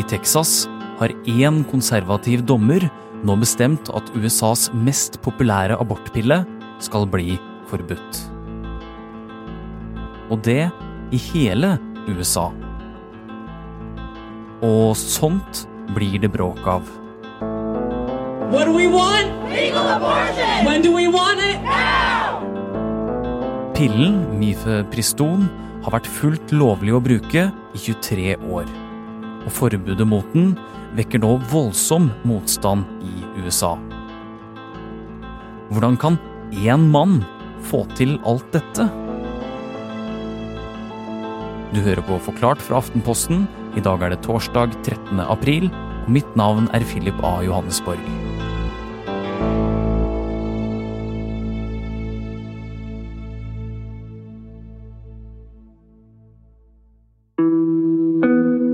I Texas har én konservativ dommer nå bestemt at USAs mest populære abortpille skal bli forbudt. Og det i hele USA. Og sånt blir det bråk av. What do we want? Legal abortion! When do we want it? Pillen Mifepriston har vært fullt lovlig å bruke i 23 år. Og forbudet mot den vekker nå voldsom motstand i USA. Hvordan kan én mann få til alt dette? Du hører på Forklart fra Aftenposten. I dag er det torsdag 13. april, og mitt navn er Philip A. Johannesborg.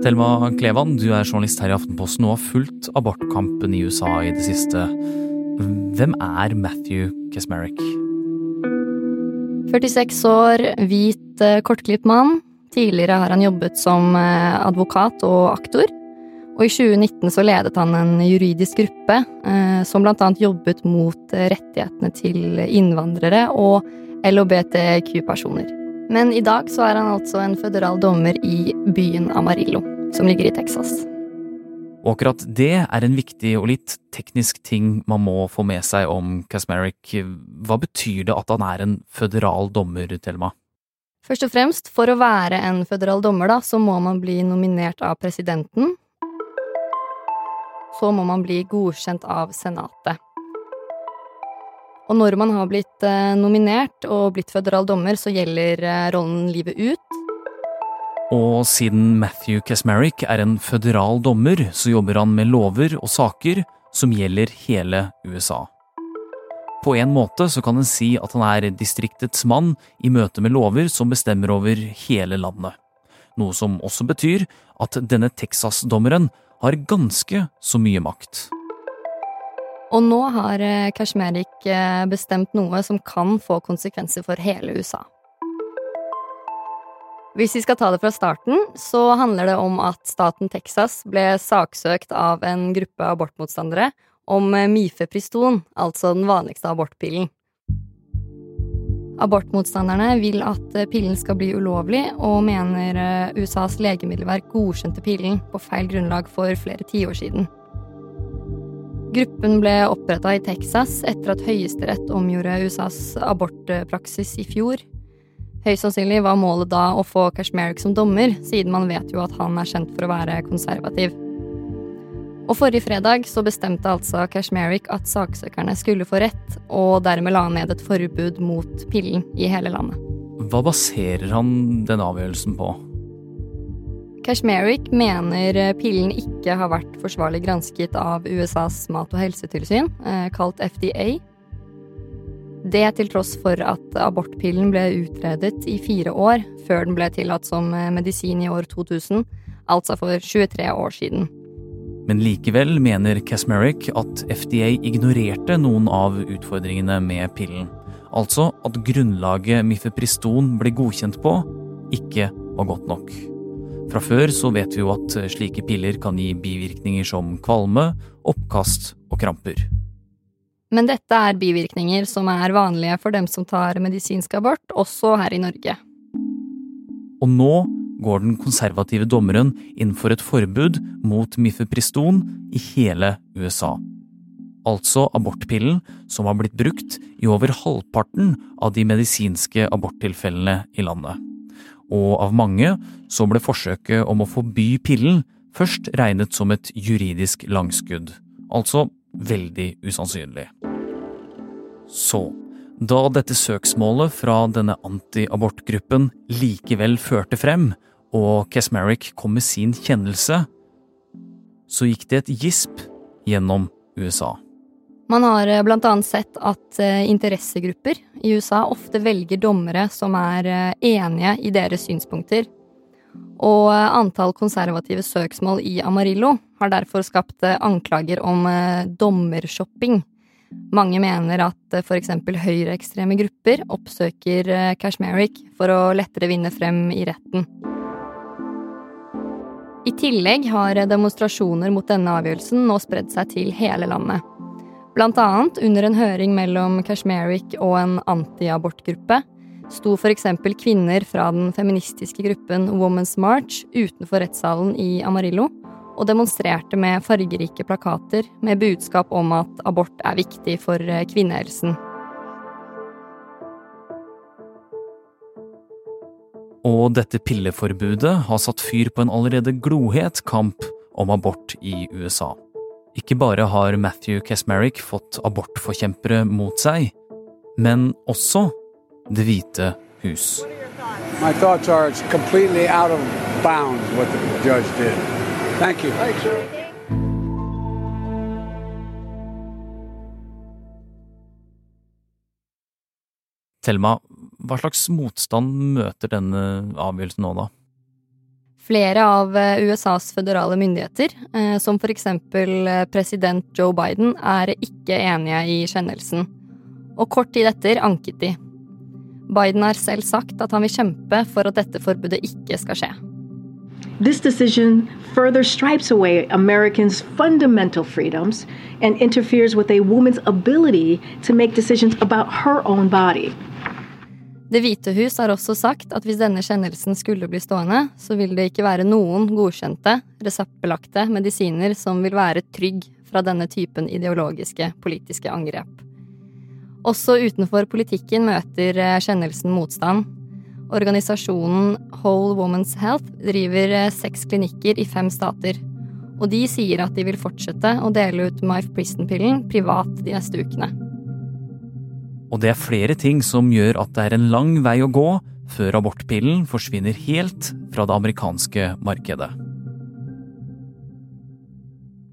Thelma Klevan, du er journalist her i Aftenposten og har fulgt abortkampen i USA i det siste. Hvem er Matthew Kesmerick? 46 år, hvit, eh, kortklipt mann. Tidligere har han jobbet som eh, advokat og aktor. Og i 2019 så ledet han en juridisk gruppe eh, som annet jobbet mot rettighetene til innvandrere og LHBTQ-personer. Men i dag så er han altså en føderal dommer i byen Amarillo, som ligger i Texas. Og akkurat det er en viktig og litt teknisk ting man må få med seg om Kasmeric. Hva betyr det at han er en føderal dommer, Thelma? Først og fremst, for å være en føderal dommer, da, så må man bli nominert av presidenten. Så må man bli godkjent av senatet. Og når man har blitt eh, nominert og blitt føderal dommer, så gjelder eh, rollen livet ut. Og siden Matthew Kasmeric er en føderal dommer, så jobber han med lover og saker som gjelder hele USA. På en måte så kan en si at han er distriktets mann i møte med lover som bestemmer over hele landet. Noe som også betyr at denne Texas-dommeren har ganske så mye makt. Og nå har eh, Kashmerik eh, bestemt noe som kan få konsekvenser for hele USA. Hvis vi skal ta det fra starten, så handler det om at staten Texas ble saksøkt av en gruppe abortmotstandere om eh, mifepriston, altså den vanligste abortpillen. Abortmotstanderne vil at pillen skal bli ulovlig, og mener USAs legemiddelverk godkjente pillen på feil grunnlag for flere tiår siden. Gruppen ble oppretta i Texas etter at Høyesterett omgjorde USAs abortpraksis i fjor. Høyst sannsynlig var målet da å få Kashmirik som dommer, siden man vet jo at han er kjent for å være konservativ. Og forrige fredag så bestemte altså Kashmirik at saksøkerne skulle få rett, og dermed la ned et forbud mot pillen i hele landet. Hva baserer han den avgjørelsen på? Kashmirik mener pillen ikke har vært forsvarlig gransket av USAs mat- og helsetilsyn, eh, kalt FDA. Det til tross for at abortpillen ble utredet i fire år før den ble tillatt som eh, medisin i år 2000, altså for 23 år siden. Men likevel mener Casmeric at FDA ignorerte noen av utfordringene med pillen. Altså at grunnlaget mifepriston ble godkjent på, ikke var godt nok. Fra før så vet vi jo at slike piller kan gi bivirkninger som kvalme, oppkast og kramper. Men dette er bivirkninger som er vanlige for dem som tar medisinsk abort, også her i Norge. Og nå går den konservative dommeren inn for et forbud mot mifepriston i hele USA. Altså abortpillen som har blitt brukt i over halvparten av de medisinske aborttilfellene i landet og av mange så ble forsøket om å forby pillen først regnet som et juridisk langskudd, altså veldig usannsynlig. Så, da dette søksmålet fra denne anti-abortgruppen likevel førte frem, og Kesmerick kom med sin kjennelse, så gikk det et gisp gjennom USA. Man har bl.a. blant annet sett at eh, interessegrupper i USA ofte velger dommere som er eh, enige i deres synspunkter. Og antall konservative søksmål i Amarillo har derfor skapt anklager om dommershopping. Mange mener at for eksempel høyreekstreme grupper oppsøker Kashmerik for å lettere vinne frem i retten. I tillegg har demonstrasjoner mot denne avgjørelsen nå spredd seg til hele landet. Blant annet under en høring mellom Kashmerik og en antiabortgruppe sto f.eks. kvinner fra den feministiske gruppen Women's March utenfor rettssalen i Amarillo og demonstrerte med fargerike plakater med budskap om at abort er viktig for eh, kvinnehelsen. Og dette pilleforbudet har satt fyr på en allerede glohet kamp om abort i USA. Ikke bare har Matthew Kesmerick fått abortforkjempere mot seg, men også Det hvite hus. My thoughts are it's completely out of bounds what the judge did. Thank you. Thelma, hva slags motstand møter denne avgjørelsen nå, da? Flere av eh, USAs føderale myndigheter, eh, som f.eks. eh, president Joe Biden, er ikke enige i kjennelsen. Og kort tid etter anket de. Biden har selv sagt at han vil kjempe for at dette forbudet ikke skal skje. This decision further stripes away Americans' fundamental freedoms and interferes with a woman's ability to make decisions about her own body. Det hvite hus har også sagt at hvis denne kjennelsen skulle bli stående, så vil det ikke være noen godkjente, reseptbelagte medisiner som vil være trygg fra denne typen ideologiske politiske angrep. Også utenfor politikken møter eh, kjennelsen motstand. Organisasjonen Whole Woman's Health driver eh, seks klinikker i fem stater. Og de sier at de vil fortsette å dele ut Mife Prison-pillen privat de neste ukene. Og det er flere ting som gjør at det er en lang vei å gå før abortpillen forsvinner helt fra det amerikanske markedet.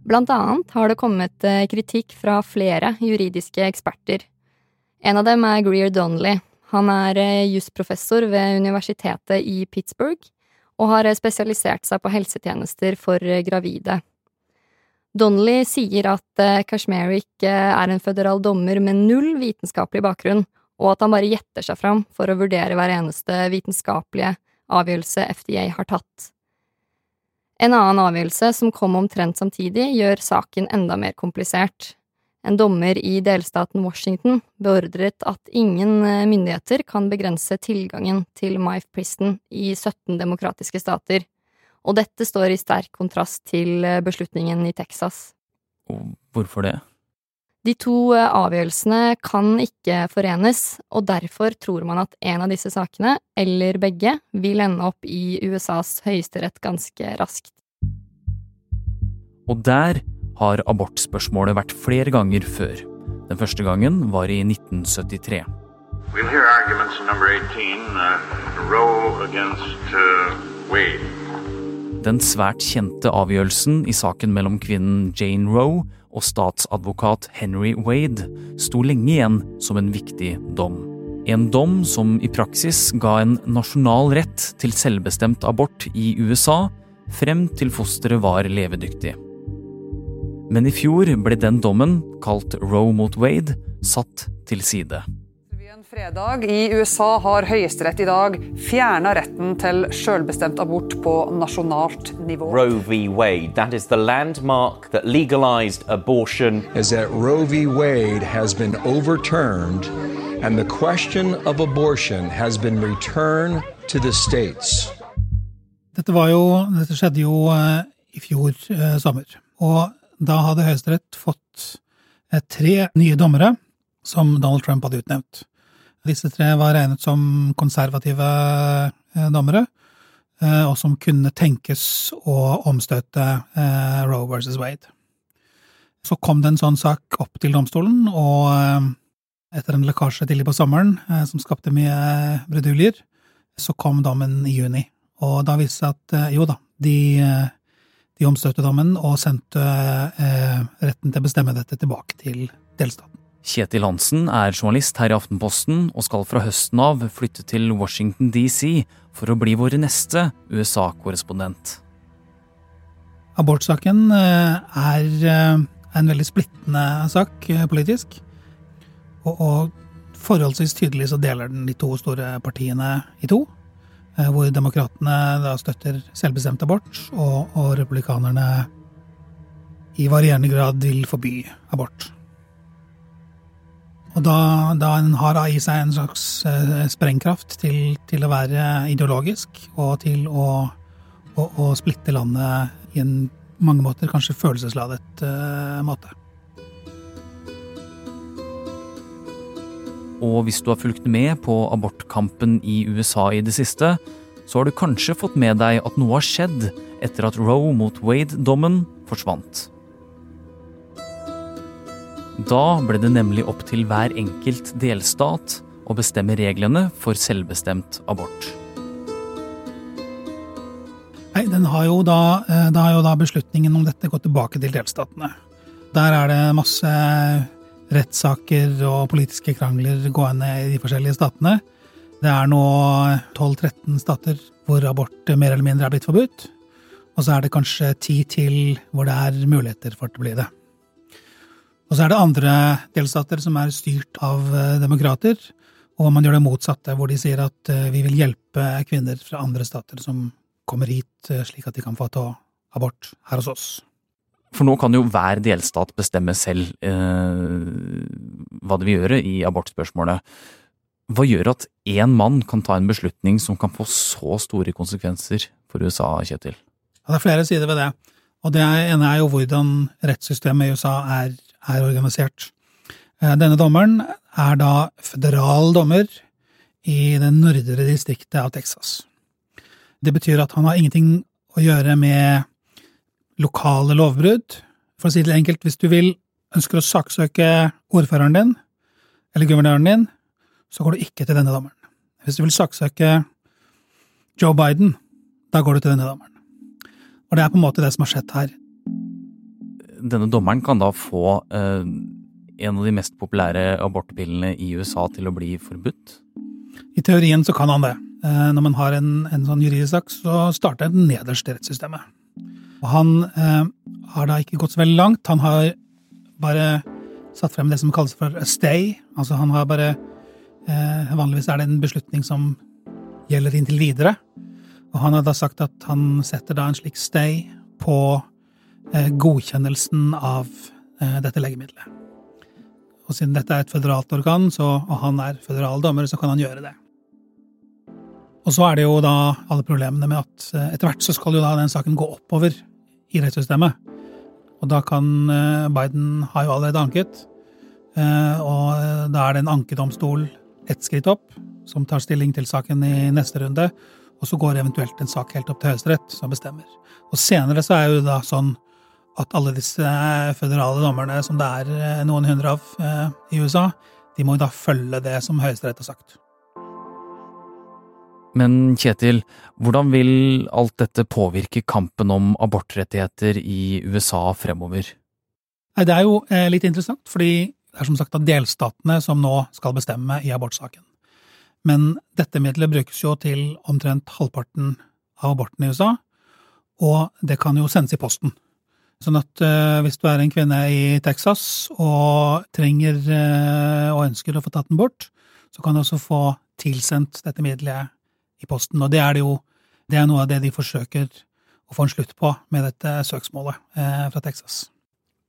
Blant annet har det kommet eh, kritikk fra flere juridiske eksperter. En av dem er Greer Donnelly. Han er eh, jusprofessor ved universitetet i Pittsburgh og har eh, spesialisert seg på helsetjenester for eh, gravide. Donnelly sier at Kashmerik er en føderal dommer med null vitenskapelig bakgrunn, og at han bare gjetter seg fram for å vurdere hver eneste vitenskapelige avgjørelse FDA har tatt. En annen avgjørelse som kom omtrent samtidig, gjør saken enda mer komplisert. En dommer i delstaten Washington beordret at ingen eh, myndigheter kan begrense tilgangen til Mife Prison i 17 demokratiske stater, og dette står i sterk kontrast til eh, beslutningen i Texas. Hvorfor det? De to eh, avgjørelsene kan ikke forenes, og derfor tror man at en av disse sakene, eller begge, vil ende opp i USAs høyesterett ganske raskt. Og der har abortspørsmålet vært flere ganger før. Den første gangen var i 1973. We'll hear arguments number 18, uh, against uh, Den svært kjente avgjørelsen i saken mellom kvinnen Jane Roe og statsadvokat Henry Wade sto lenge igjen som en viktig dom. En dom som i praksis ga en nasjonal rett til selvbestemt abort i USA frem til fosteret var levedyktig. Men i fjor ble den dommen, kalt Roe mot Wade, satt til side. Fredag i USA har Høyesterett i dag fjerna retten til selvbestemt abort på nasjonalt nivå. Roe v. Wade, that is the landmark that legalized abortion. Is that Roe v. Wade has been overturned and the question of abortion has been returned to the states. Dette, jo, dette skjedde jo uh, i fjor eh, sommer. Og da hadde Høyesterett fått eh, tre nye dommere som Donald Trump hadde utnevnt. Disse tre var regnet som konservative eh, dommere, eh, og som kunne tenkes å omstøte Roe versus Wade. Så kom det en sånn sak opp til domstolen, og etter en lekkasje tidlig på sommeren som skapte mye bruduljer, så kom dommen i juni. Og da viste det seg at jo da, de de omstøtte dommen og sendte eh, retten til å bestemme dette tilbake til delstaten. Kjetil Hansen er journalist her i Aftenposten og skal fra høsten av flytte til Washington DC for å bli vår neste USA-korrespondent. Abortsaken eh, er eh, en veldig splittende sak eh, politisk. Og, og forholdsvis tydelig så deler den de to store partiene i to. Hvor demokratene da støtter selvbestemt abort, og, og republikanerne i varierende grad vil forby abort. Og da, da en har i seg en slags eh, sprengkraft til, til, å være ideologisk, og til å, å, å, splitte landet i en mange måter kanskje følelsesladet uh, måte. Og hvis du har fulgt med på abortkampen i USA i det siste, så har du kanskje fått med deg at noe har skjedd etter at Roe mot Wade-dommen forsvant. Da ble det nemlig opp til hver enkelt delstat å bestemme reglene for selvbestemt abort. Nei, har da, eh, da har jo da beslutningen om dette gått tilbake til delstatene. Der er det masse rettssaker og politiske krangler gående i de forskjellige statene. Det er nå 12-13 stater hvor abort mer eller mindre er blitt forbudt. Og så er det kanskje ti til hvor det er muligheter for at det blir det. Og så er det andre delstater som er styrt av eh, demokrater, og man gjør det motsatte, hvor de sier at eh, vi vil hjelpe kvinner fra andre stater som kommer hit, eh, slik at de kan få ta abort her hos oss. For nå kan jo hver delstat bestemme selv eh, hva de vil gjøre i abortspørsmålet. Hva gjør at én mann kan ta en beslutning som kan få så store konsekvenser for USA, Kjetil? Ja, det er flere sider ved det. Og det ene er jo hvordan rettssystemet i USA er er organisert. Eh, denne dommeren er da føderal dommer i det nordre distriktet av Texas. Det betyr at han har ingenting å gjøre med lokale lovbrudd. For å si det enkelt, hvis du vil ønsker å saksøke ordføreren din, eller guvernøren din, så går du ikke til denne dommeren. Hvis du vil saksøke Joe Biden, da går du til denne dommeren. Og det er på en måte det som har skjedd her denne dommeren kan da få eh, en av de mest populære abortpillene i USA til å bli forbudt? I teorien så kan han det. Eh, når man har en, en sånn juridisk sak, så starter den nederst i rettssystemet. Og han eh, har da ikke gått så veldig langt. Han har bare satt frem det som kalles for a stay. Altså han har bare eh, Vanligvis er det en beslutning som gjelder inntil videre. Og han har da sagt at han setter da en slik stay på Eh, godkjennelsen av eh, dette legemiddelet. Og siden dette er et føderalt organ, så, og han er føderal dommer, så kan han gjøre det. Og så er det jo da alle problemene med at eh, etter hvert så skal jo da den saken gå oppover i rettssystemet. Og da kan Biden har jo allerede anket, og da er det en ankedomstol ett skritt opp som tar stilling til saken i neste runde, og så går eventuelt en sak helt opp til Høyesterett, som bestemmer. Og senere så er jo da sånn at alle disse føderale dommerne, som det er eh, noen hundre av eh, i USA, de må jo da følge det som Høyesterett har sagt. Men Kjetil, hvordan vil alt dette påvirke kampen om abortrettigheter i USA fremover? Det er jo eh, litt interessant, fordi det er som sagt at delstatene som nå skal bestemme i abortsaken. Men dette middelet brukes jo til omtrent halvparten av abortene i USA, og det kan jo sendes i posten. Sånn at uh, hvis du er en kvinne i Texas og trenger uh, og ønsker å få tatt den bort, så kan du også få tilsendt dette middelet i posten. Og det er det jo det er noe av det de forsøker å få en slutt på med dette søksmålet eh, fra Texas.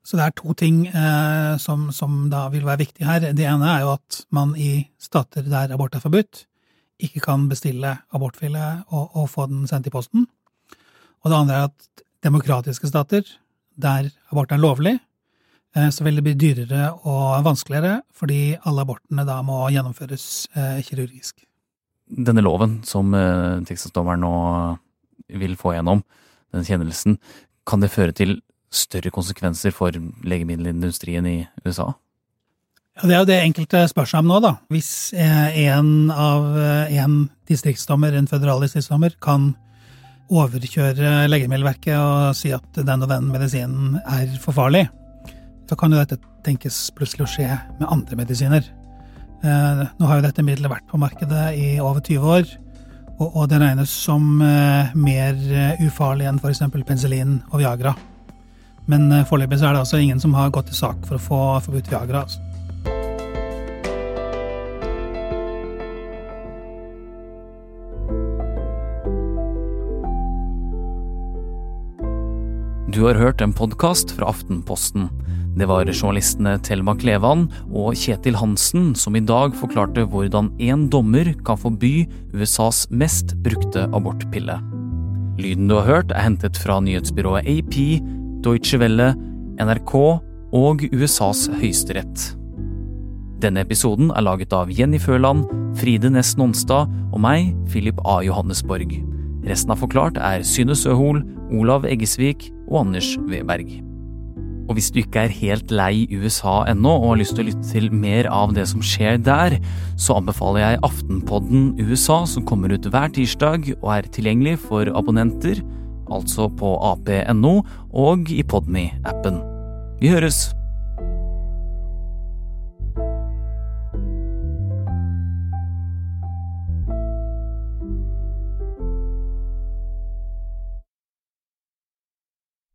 Så det er to ting som, som, da vil være viktig her. Det ene er jo at man i stater der abort er forbudt, ikke kan bestille abortfille og, og få den sendt i posten. Og det andre er at demokratiske stater der abort er lovlig, eh, så vil det bli dyrere og vanskeligere, fordi alle abortene da må gjennomføres eh, kirurgisk. Denne loven som eh, nå vil få gjennom, den kjennelsen, kan det føre til større konsekvenser for legemiddelindustrien i USA? Ja, Det er jo det enkelte spør seg om nå, da. Hvis en av en distriktsdommer, en føderal distriktsdommer, kan overkjøre Legemiddelverket og si at den og den medisinen er for farlig, så kan jo dette tenkes plutselig å skje med andre medisiner. Eh, nå har jo dette middelet vært på markedet i over 20 år, og, det regnes som eh, mer eh, ufarlig enn f.eks. penicillin og Viagra. Men foreløpig er det altså ingen som har gått til sak for å få forbudt Viagra. Altså. Du har hørt en podkast fra Aftenposten. Det var journalistene Thelma Klevan og Kjetil Hansen som i dag forklarte hvordan én dommer kan forby USAs mest brukte abortpille. Lyden du har hørt, er hentet fra nyhetsbyrået AP, Deutsche Welle, NRK og USAs høyesterett. Denne episoden er laget av Jenny Føland, Fride Næss Nonstad og meg, Philip A. Johannesborg. Resten av Forklart er Synne Søhol, Olav Eggesvik og Anders Weberg. Og hvis du ikke er helt lei USA ennå og har lyst til å lytte til mer av det som skjer der, så anbefaler jeg Aftenpodden USA, som kommer ut hver tirsdag og er tilgjengelig for abonnenter, altså på ap.no og i Podme-appen. Vi høres!